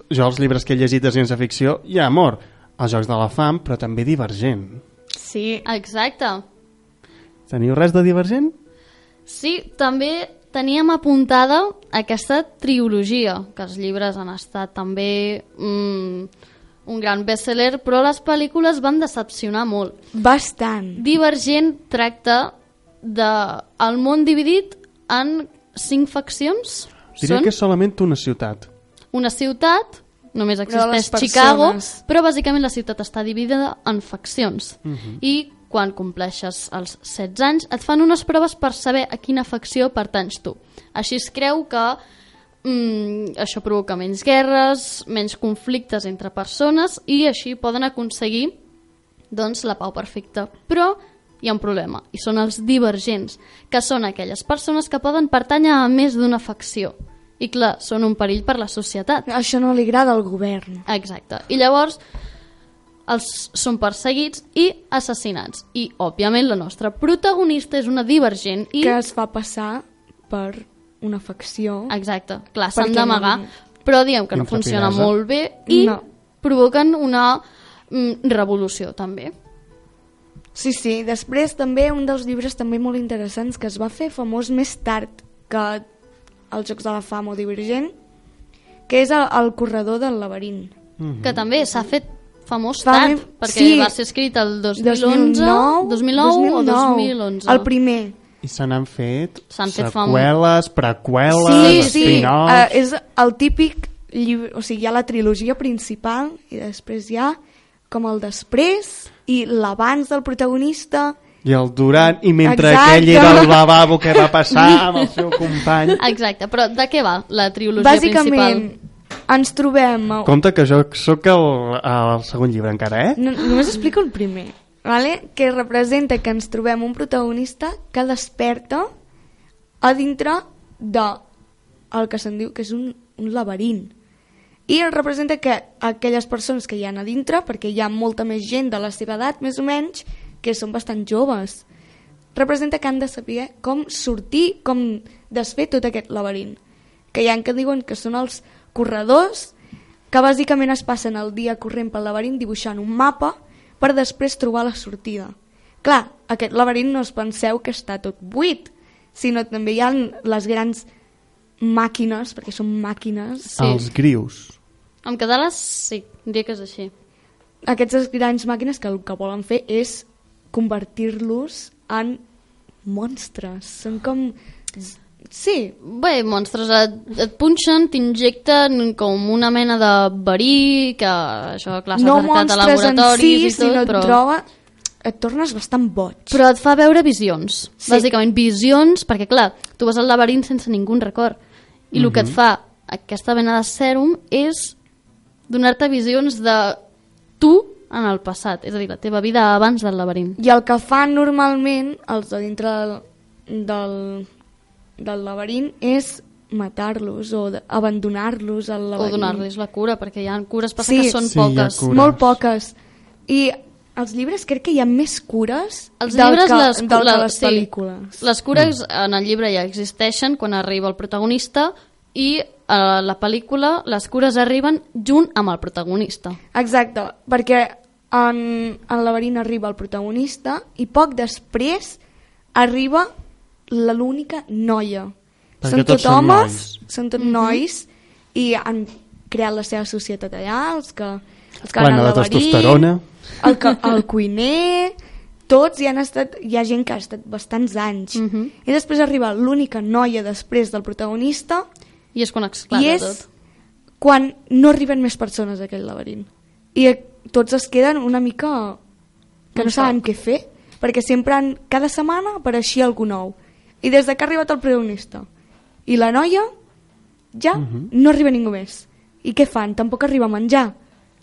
Jo, els llibres que he llegit de ciència-ficció, hi ha amor. Els Jocs de la Fam, però també divergent. sí. Exacte. Teniu res de divergent? Sí, també teníem apuntada aquesta trilogia, que els llibres han estat també mm, un gran bestseller, però les pel·lícules van decepcionar molt. Bastant. Divergent tracta de el món dividit en cinc faccions. Diria Són que és solament una ciutat. una ciutat, només Però existeix Chicago, persones- però bàsicament la ciutat està dividida en faccions. Mhm. I quan compleixes els 16 anys et fan unes proves per saber a quina facció pertanys tu. Així es creu que mm, això provoca menys guerres, menys conflictes entre persones i així poden aconseguir doncs, la pau perfecta. Però hi ha un problema, i són els divergents, que són aquelles persones que poden pertànyer a més d'una facció. I clar, són un perill per la societat. Això no li agrada al govern. Exacte. I llavors els són perseguits i assassinats. I, òbviament, la nostra protagonista és una divergent i... Que es fa passar per una facció. Exacte. Clar, s'han d'amagar, no- però diguem que no funciona molt bé i No. provoquen una mm, revolució, també. Sí, sí. Després també un dels llibres també molt interessants que es va fer famós més tard que els Jocs de la Fama o Divergent, que és el, el corredor del laberint. Que també s'ha fet famós Fa tard, més- perquè sí. va ser escrit el 2011, 2009, o 2011. El primer. I se n'han fet fet seqüeles, preqüeles, Sí, sí, uh, és el típic llibre, o sigui, hi ha la trilogia principal i després hi ha com el després i l'abans del protagonista. I el Durant, i mentre Exacte. aquell era al lavabo, què va passar amb el seu company? Exacte, però de què va la trilogia Bàsicament, principal? Ens trobem... Compte que jo sóc el, el segon llibre encara, eh? No, només explico el primer, vale? que representa que ens trobem un protagonista que desperta a dintre de el que se'n diu que és un, un laberint. I representa que aquelles persones que hi ha a dintre, perquè hi ha molta més gent de la seva edat, més o menys, que són bastant joves, representa que han de saber com sortir, com desfer tot aquest laberint. Que hi ha que diuen que són els corredors que bàsicament es passen el dia corrent pel laberint dibuixant un mapa per després trobar la sortida. Clar, aquest laberint no us penseu que està tot buit, sinó també hi ha les grans màquines, perquè són màquines, Sí. Els grius. En català sí, diria que és així. aquestes grans màquines que el que volen fer és convertir-los en monstres. Són com... Sí, Bé, monstres et, et punxen, t'injecten com una mena de verí, que això, clar, s'ha no tractat a laboratoris si, i tot, sinó et però... troba... Et tornes bastant boig. Però et fa veure visions, Sí. bàsicament visions, perquè clar, tu vas al laberint sense ningú record, i el que et fa aquesta mena de sèrum és donar-te visions de tu en el passat, és a dir, la teva vida abans del laberint. I el que fan normalment els de dintre del, del, del laberint és matar-los o abandonar-los al O laberint. donar-los la cura, perquè hi ha cures passa Sí. que són Sí, poques. Molt poques. I als llibres crec que hi ha més cures Els del llibres, que, les, del que la- les sí, pel·lícules. Les cures en el llibre ja existeixen quan arriba el protagonista i a la pel·lícula les cures arriben junt amb el protagonista. Exacte, perquè en, en laberint arriba el protagonista i poc després arriba l'única noia. Perquè són tots tot són homes, nois. són tot nois i han creat la seva societat allà, els que, els que van al de laberint, testosterona. el, que, el cuiner, tots hi han estat, hi ha gent que ha estat bastants anys. Mhm. I després arriba l'única noia després del protagonista I és quan esclata i és tot. quan no arriben més persones a aquell laberint. I tots es queden una mica que no En saben què fer, perquè sempre han, cada setmana apareixia algú nou. I des de que ha arribat el protagonista i la noia, ja no arriba ningú més. I què fan? Tampoc arriba a menjar.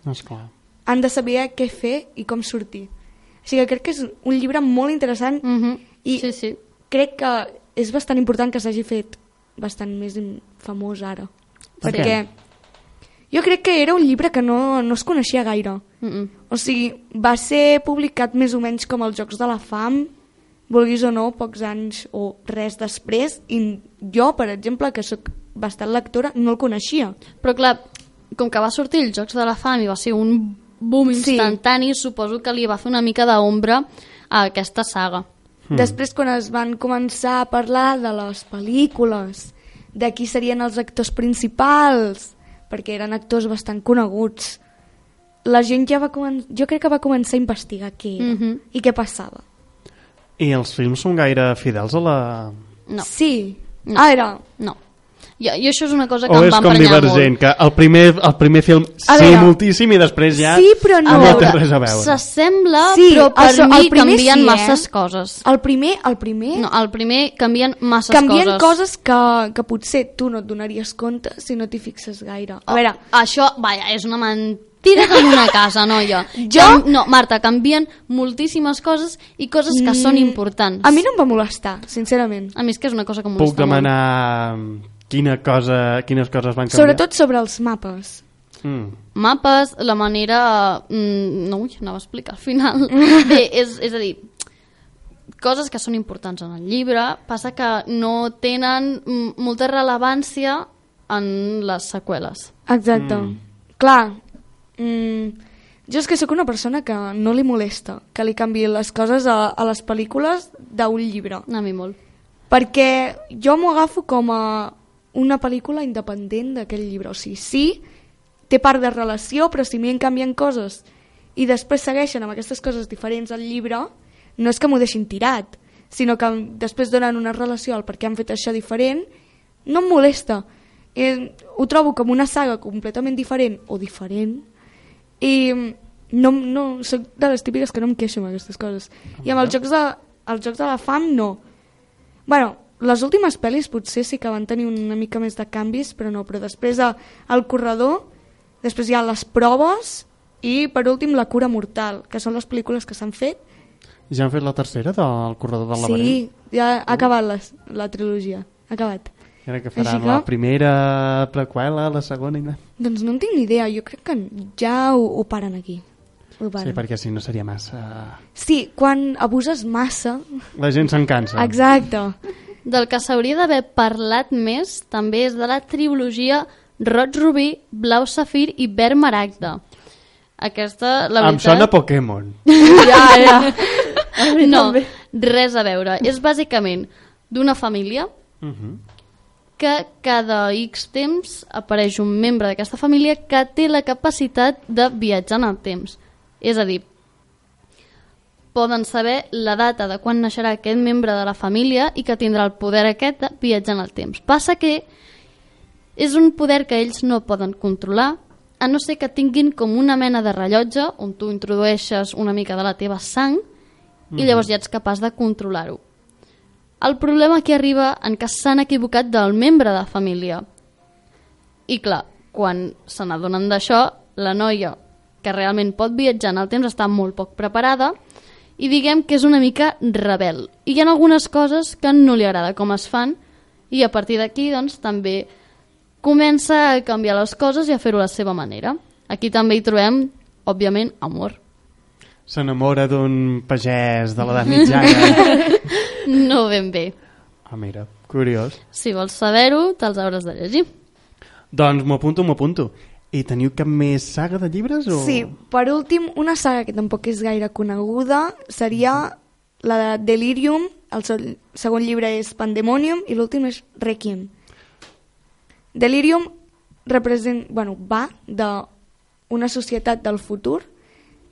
Esclar. Han de saber què fer i com sortir. O sigui, crec que és un llibre molt interessant Mhm. i Sí, sí. crec que és bastant important que s'hagi fet bastant més famós ara. Per què? Perquè jo crec que era un llibre que no, no es coneixia gaire. Mm -mm. O sigui, va ser publicat més o menys com els Jocs de la Fam, vulguis o no, pocs anys o res després, i jo, per exemple, que sóc bastant lectora, no el coneixia. Però clar, com que va sortir els Jocs de la Fam i va ser un boom Sí. instantani, suposo que li va fer una mica d'ombra a aquesta saga. Mm. Després, quan es van començar a parlar de les pel·lícules, de qui serien els actors principals, perquè eren actors bastant coneguts, la gent ja va començar, jo crec que va començar a investigar què era Mhm. i què passava. I els films són gaire fidels a la... No, Sí, No. ara, no. I, I això és una cosa que O em és va com emprenyar Divergent, molt. que el primer, el primer film A sí veure, moltíssim i després ja sí, però no. No té res a veure. s'assembla, Sí, però per això, mi el primer canvien sí, eh? masses coses. El primer, el primer... No, el primer canvien masses Canvien coses. coses que, que potser tu no et donaries compte si no t'hi fixes gaire. A Oh, veure, Això, vaja, és una mentida com una casa, noia. Jo- Cam- No, Marta, canvien moltíssimes coses i coses que són importants. Mm, a mi no em va molestar, sincerament. A mi és que és una cosa que em Puc molesta molt. demanar quina cosa, quines coses van canviar? Sobretot sobre els mapes. Mm. Mapes, la manera... Mm, no, ui, anava a explicar al final. Bé, és, és a dir, coses que són importants en el llibre, passa que no tenen mm, molta rellevància en les seqüeles. Exacte. Mm. Clar, mm, jo és que sóc una persona que no li molesta que li canvi les coses a, a les pel·lícules d'un llibre. A mi molt. Perquè jo m'ho agafo com a una pel·lícula independent d'aquell llibre. O sigui, sí, té part de relació, però si m'hi en canvien coses i després segueixen amb aquestes coses diferents al llibre, no és que m'ho deixin tirat, sinó que després donen una relació al per què han fet això diferent, no em molesta. Eh, ho trobo com una saga completament diferent o diferent i no, no, soc de les típiques que no em queixo amb aquestes coses. I amb els jocs de, els jocs de la fam no. Bueno, les últimes pel·lis potser sí que van tenir una mica més de canvis, però no, però després a, al corredor, després hi ha les proves i per últim la cura mortal, que són les pel·lícules que s'han fet. Ja han fet la tercera del corredor del Sí, laberint? ja ha acabat les, la trilogia, ha acabat. I ara que Així faran que- la primera preqüela, la segona i. Doncs no en tinc ni idea, jo crec que ja ho, ho paren aquí. Ho Sí, paren. perquè si no seria massa... sí, quan abuses massa... La gent se'n cansa. Exacte. Del que s'hauria d'haver parlat més també és de la trilogia Roig Rubí, Blau Safir i Verd Maragda. Aquesta, la Em veritat... sona Pokémon. ja, ja. No, res a veure. És bàsicament d'una família Uh -huh. Que cada X temps apareix un membre d'aquesta família que té la capacitat de viatjar en el temps. És a dir, poden saber la data de quan naixerà aquest membre de la família i que tindrà el poder aquest de viatjar en el temps. Passa que és un poder que ells no poden controlar, a no ser que tinguin com una mena de rellotge on tu introdueixes una mica de la teva sang i llavors ja ets capaç de controlar-ho. El problema aquí arriba en què s'han equivocat del membre de família. I clar, quan se n'adonen d'això, la noia que realment pot viatjar en el temps està molt poc preparada i diguem que és una mica rebel. I hi ha algunes coses que no li agrada com es fan i a partir d'aquí doncs, també comença a canviar les coses i a fer-ho a la seva manera. Aquí també hi trobem, òbviament, amor. S'enamora d'un pagès de l'edat mitjana. No ben bé. ah, mira, curiós. Si vols saber-ho, te'ls hauràs de llegir. Doncs m'ho apunto, m'ho apunto. I teniu cap més saga de llibres? O... Sí, per últim, una saga que tampoc és gaire coneguda seria la de Delirium, el se- segon llibre és Pandemonium i l'últim és Requiem. Delirium represent, bueno, va d'una societat del futur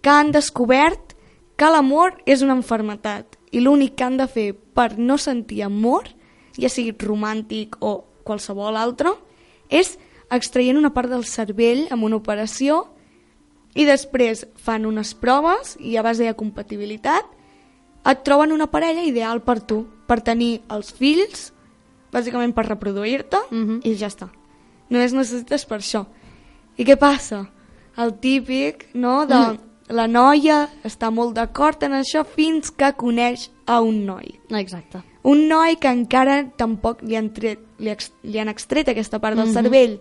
que han descobert que l'amor és una enfermetat i l'únic que han de fer per no sentir amor, ja sigui romàntic o qualsevol altre, és extraient una part del cervell amb una operació i després fan unes proves i a base de compatibilitat et troben una parella ideal per tu, per tenir els fills, bàsicament per reproduir-te, Mhm. i ja està. Només necessites per això. I què passa? El típic, no?, de la noia està molt d'acord en això fins que coneix a un noi. Exacte. Un noi que encara tampoc li han, tret, li, ex, li han extret aquesta part del Mhm. cervell.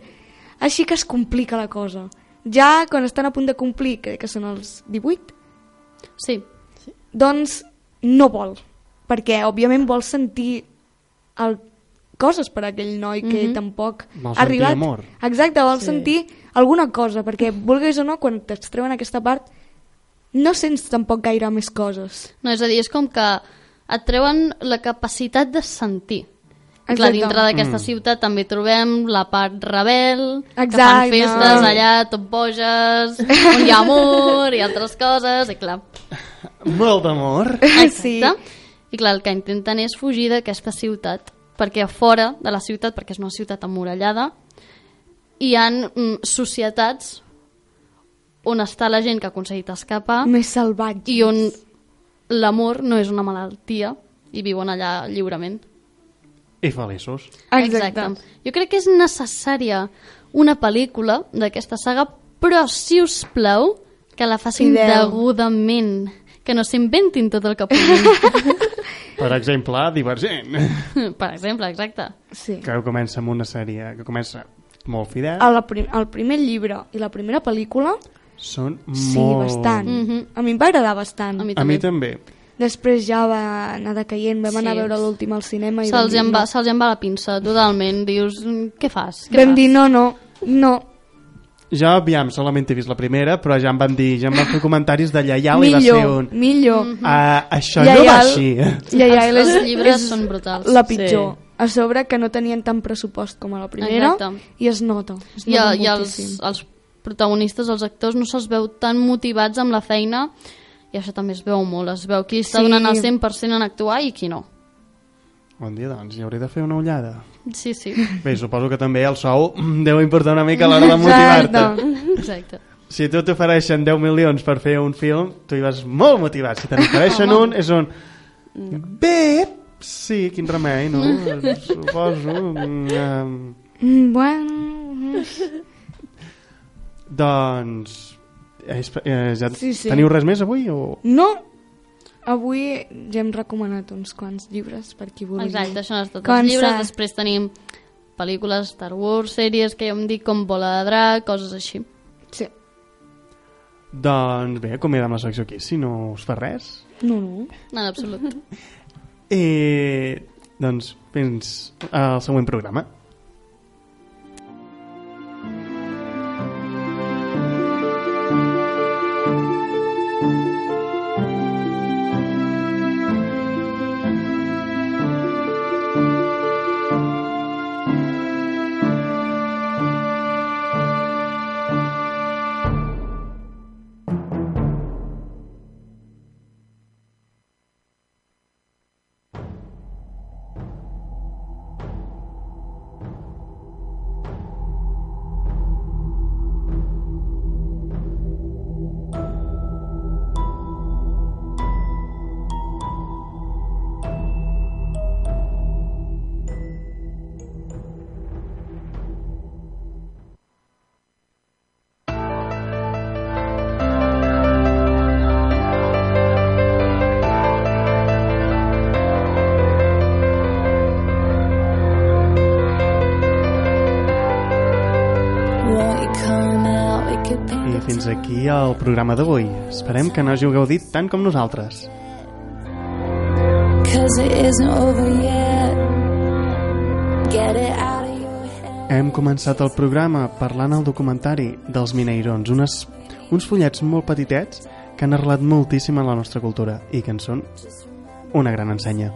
Així que es complica la cosa. Ja quan estan a punt de complir, crec que són els 18, Sí. doncs no vol, perquè òbviament vol sentir el, coses per a aquell noi que Mhm. tampoc Vol ha sentir arribat. amor. Exacte, vol sentir alguna cosa, perquè vulguis o no, quan t'extreuen aquesta part, no sents tampoc gaire més coses. No, és a dir, és com que et treuen la capacitat de sentir. I clar, Exacte. dintre d'aquesta ciutat també trobem la part rebel, que fan Exacte. festes allà, tot boges, on hi ha amor i altres coses, i clar, Molt d'amor. Sí. exacte. I clar, el que intenten és fugir d'aquesta ciutat perquè a fora de la ciutat, perquè és una ciutat emmurallada, hi han mm, societats on està la gent que ha aconseguit escapar Més salvatge. i on l'amor no és una malaltia i viuen allà lliurement. I feliços. Exacte. Jo crec que és necessària una pel·lícula d'aquesta saga, però, si us plau, que la facin Fidel. degudament, que no s'inventin tot el que puguin. Per exemple, Divergent, per exemple, exacte. Sí. que comença amb una sèrie que comença molt fidel. El, prim, el primer llibre i la primera pel·lícula, Són sí, molt... bastant. Mhm. A mi em va agradar bastant. A mi A mi també. també. Després ja va anar decaient, vam Sí. anar a veure l'últim al cinema i Se'ls dir, en, va, no. se'ls en va la pinça, totalment. Dius, "Mm, què fas? Què vam fas? dir no, no, no, Jo, aviam, solament he vist la primera, però ja em van dir, ja em van fer comentaris de lleial i va ser millor, un... millor. Ah, això no va Lleial. així. Lleial els, és, els llibres és són brutals. la pitjor. A sobre que no tenien tant pressupost com a la primera Exacte. i es nota. Es I, nota i els, moltíssim. els protagonistes, els actors, no se'ls veu tan motivats amb la feina i això també es veu molt. Es veu qui està Sí. donant el 100% en actuar i qui no. Bon dia, doncs, hi hauré de fer una ullada. Sí, sí, Bé, suposo que també el sou deu importar una mica a l'hora de motivar-te. Exacte. Si tu t'ofereixen 10 milions per fer un film, tu hi vas molt motivat. Si te n'ofereixen un, és un... Bé, sí, quin remei, no? Suposo. Mm, bueno... doncs... És, eh, ja Sí, sí. Teniu res més avui? O... No, avui ja hem recomanat uns quants llibres per qui vulgui. Exacte, això no és tot. Els llibres, després tenim pel·lícules, Star Wars, sèries que ja hem dit com Bola de Drac, coses així. Sí. Doncs bé, acomiadem la secció aquí, si no us fa res. No, no. En absolut. I doncs fins al següent programa. Programa d'avui. Esperem que no hàgiu gaudit tant com nosaltres. Hem començat el programa parlant al documentari dels Mineirons, unes, uns fullets molt petitets que han arrelat moltíssim en la nostra cultura i que en són una gran ensenya.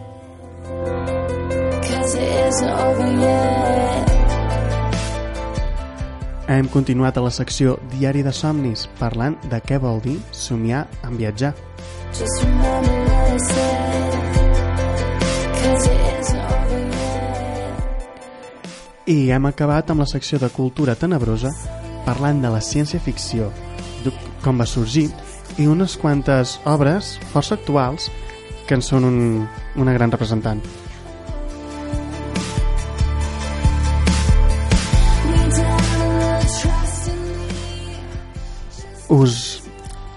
Cause it isn't over yet. Hem continuat a la secció Diari de somnis parlant de què vol dir somiar en viatjar. I hem acabat amb la secció de cultura tenebrosa parlant de la ciència-ficció, com va sorgir, i unes quantes obres força actuals que en són un, una gran representant.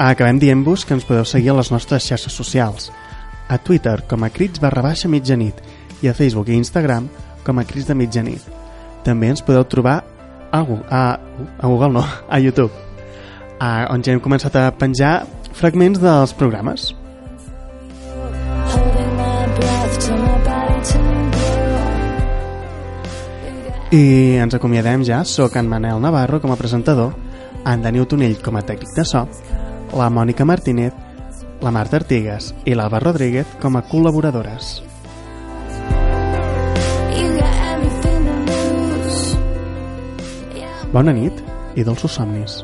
Acabem dient-vos que ens podeu seguir a les nostres xarxes socials. A Twitter com a crits barra baixa mitjanit i a Facebook i Instagram com a crits de mitjanit. També ens podeu trobar a, Gu- a, a Google, no, a YouTube, a, on ja hem començat a penjar fragments dels programes. I ens acomiadem ja, soc en Manel Navarro com a presentador, en Daniel Tonell com a tècnic de so, la Mònica Martínez, la Marta Artigas i l'Alba Rodríguez com a col·laboradores. Bona nit i dolços somnis.